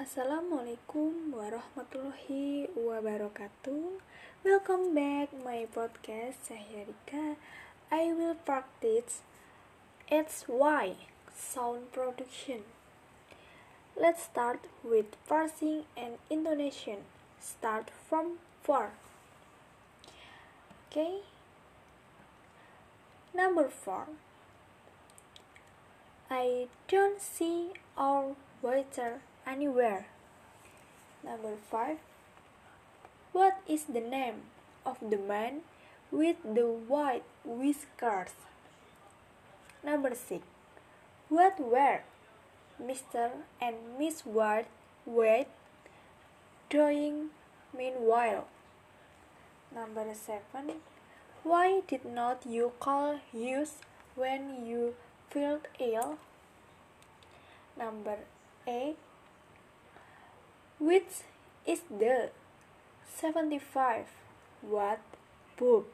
Assalamualaikum warahmatullahi wabarakatuh. Welcome back my podcast. Saya Rika. I will practice its Y sound production. Let's start with parsing and intonation. Start from four. Okay. Number four. I don't see our waiter anywhere. Number 5. What is the name of the man with the white whiskers? Number 6. What were Mr. and Miss White doing meanwhile? Number 7. Why did not you call Hughes when you felt ill? Number 8. Which is the 75 watt bulb?